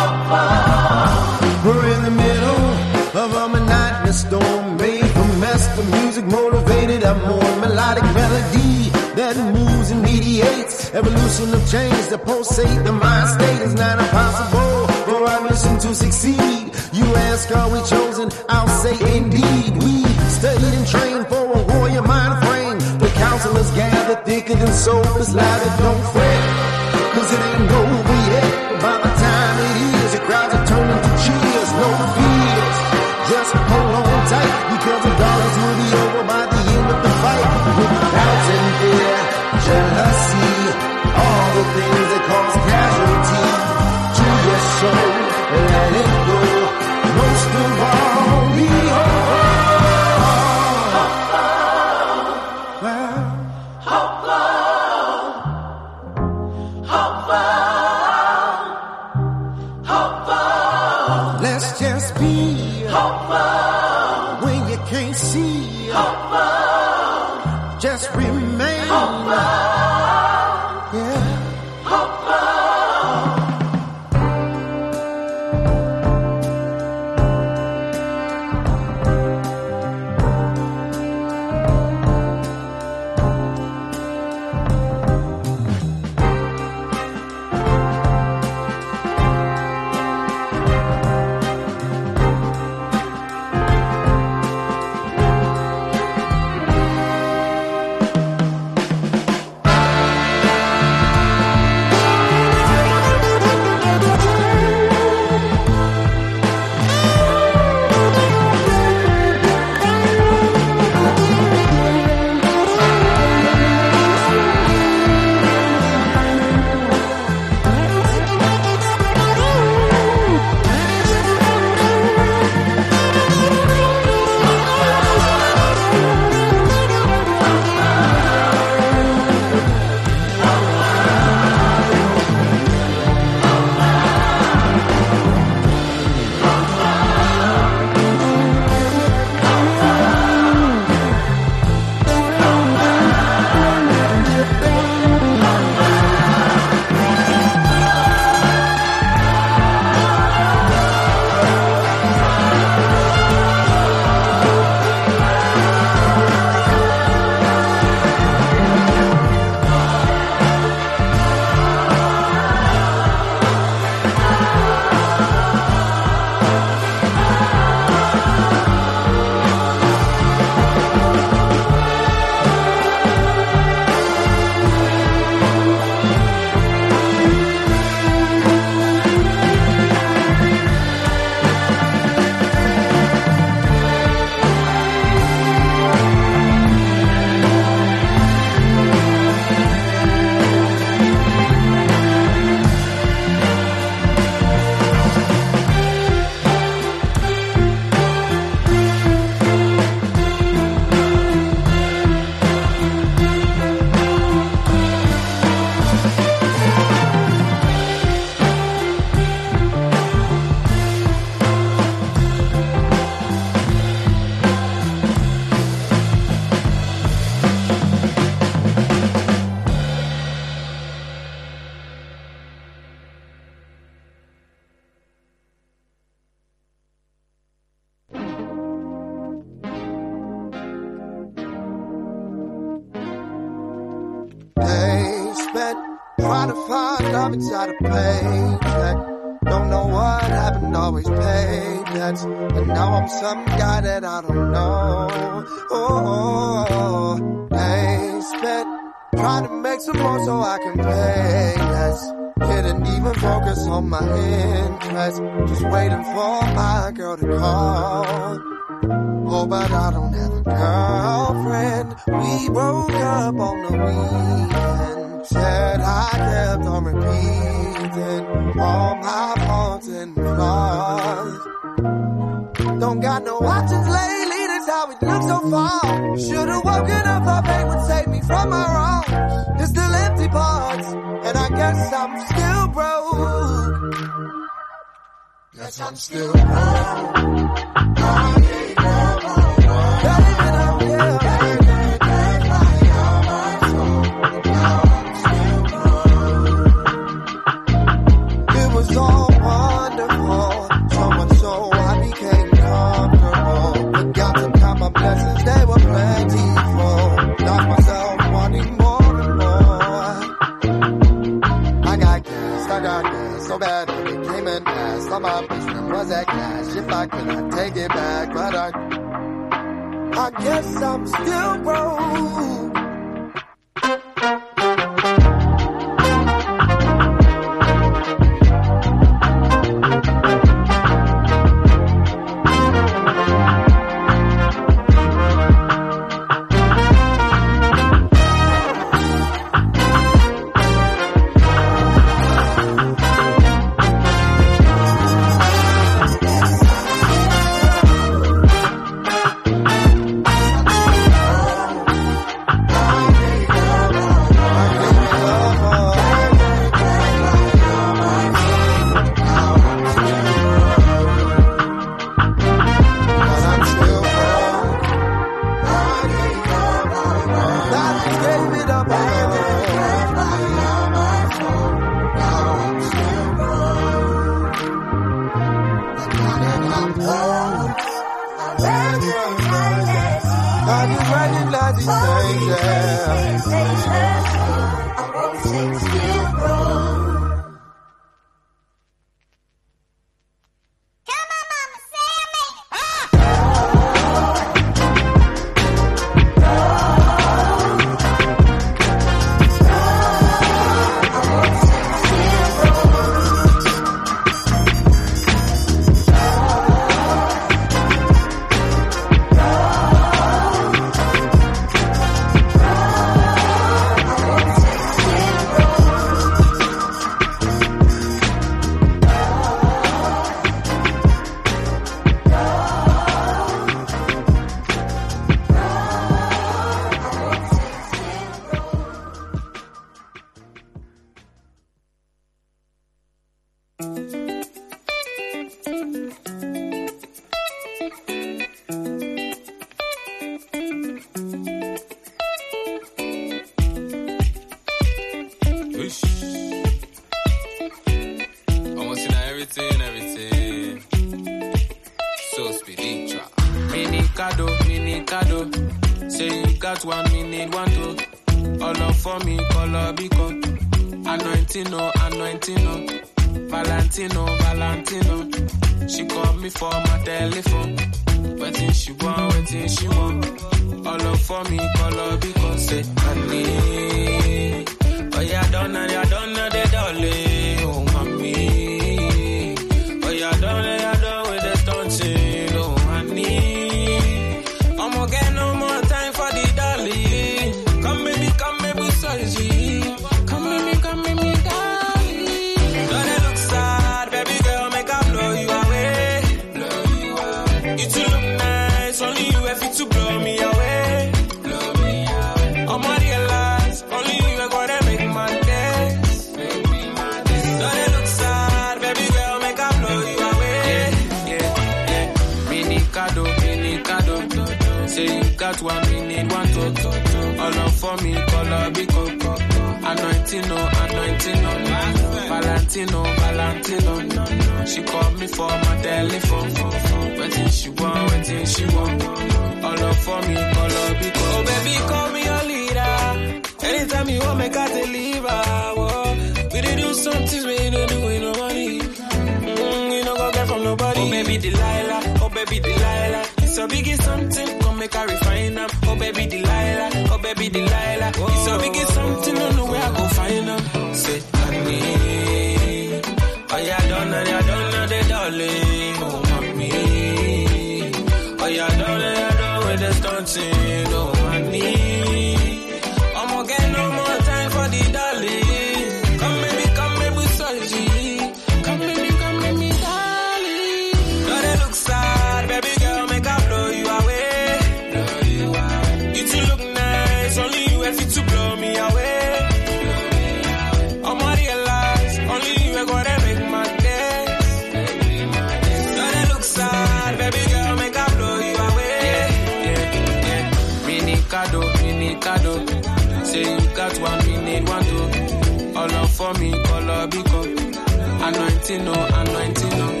Anointing, no, anointing, no.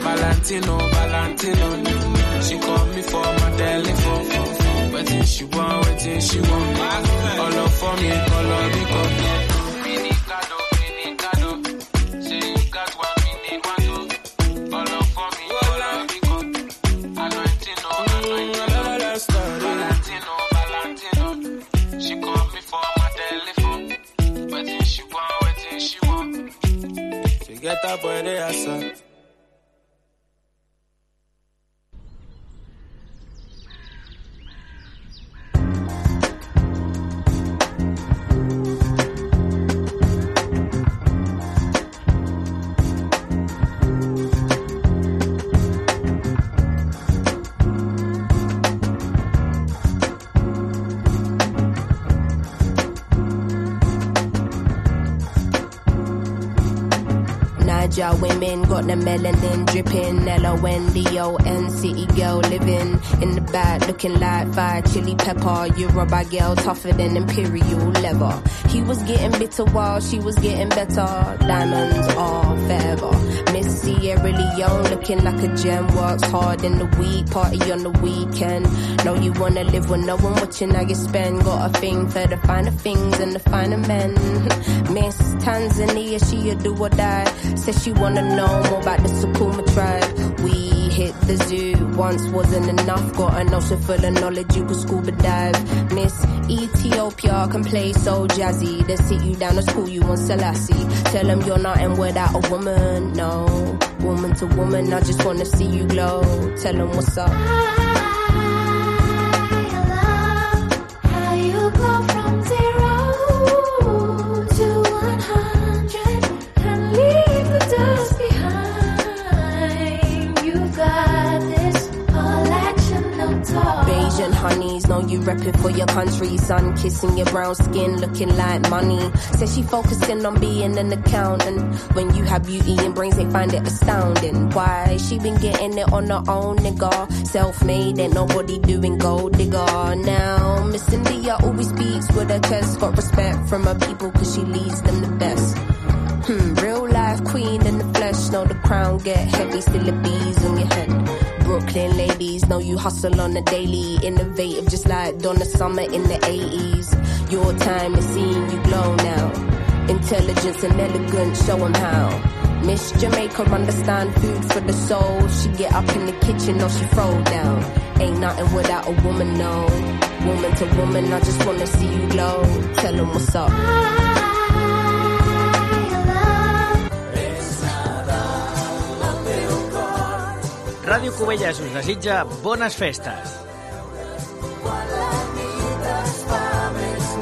Valentino, Valentino. She call me for my telephone. Waiting she want, waiting she want. All up for me, color because women got the melanin dripping. L-O-N-D-O-N city girl living in the back looking like fire chili pepper. Yoruba girl tougher than imperial leather. He was getting bitter while she was getting better. Diamonds are forever. Miss Sierra Leone looking like a gem. Works hard in the week, party on the weekend. Know you wanna live with no one watching how you spend. Got a thing for the finer things and the finer men. Miss Tanzania, she a do or die. Says she wanna know more about the Sukuma tribe. We hit the zoo once wasn't enough. Got an ocean full of knowledge, you could scuba dive. Miss Ethiopia can play so jazzy. They sit you down to school, you want Selassie. Tell them you're not nothing without a woman, no. Woman to woman, I just wanna see you glow. Tell them what's up. Know you repping for your country. Sun kissing your brown skin, looking like money. Says she focusing on being an accountant. When you have beauty and brains, they find it astounding. Why? She been getting it on her own, nigga. Self made, ain't nobody doing gold digger. Now, Miss India always speaks with her chest. Got respect from her people, cause she leads them the best. Hmm, real life queen in the flesh. Know the crown get heavy, still the bees on your head. Brooklyn ladies know you hustle on the daily. Innovative, just like Donna Summer in the 80s. Your time is seeing you glow now. Intelligence and elegance, show 'em how. Miss Jamaica understand food for the soul. She get up in the kitchen or she throw down. Ain't nothing without a woman, no. Woman to woman, I just wanna see you glow. Tell 'em what's up. Ràdio Cubelles us desitja bones festes.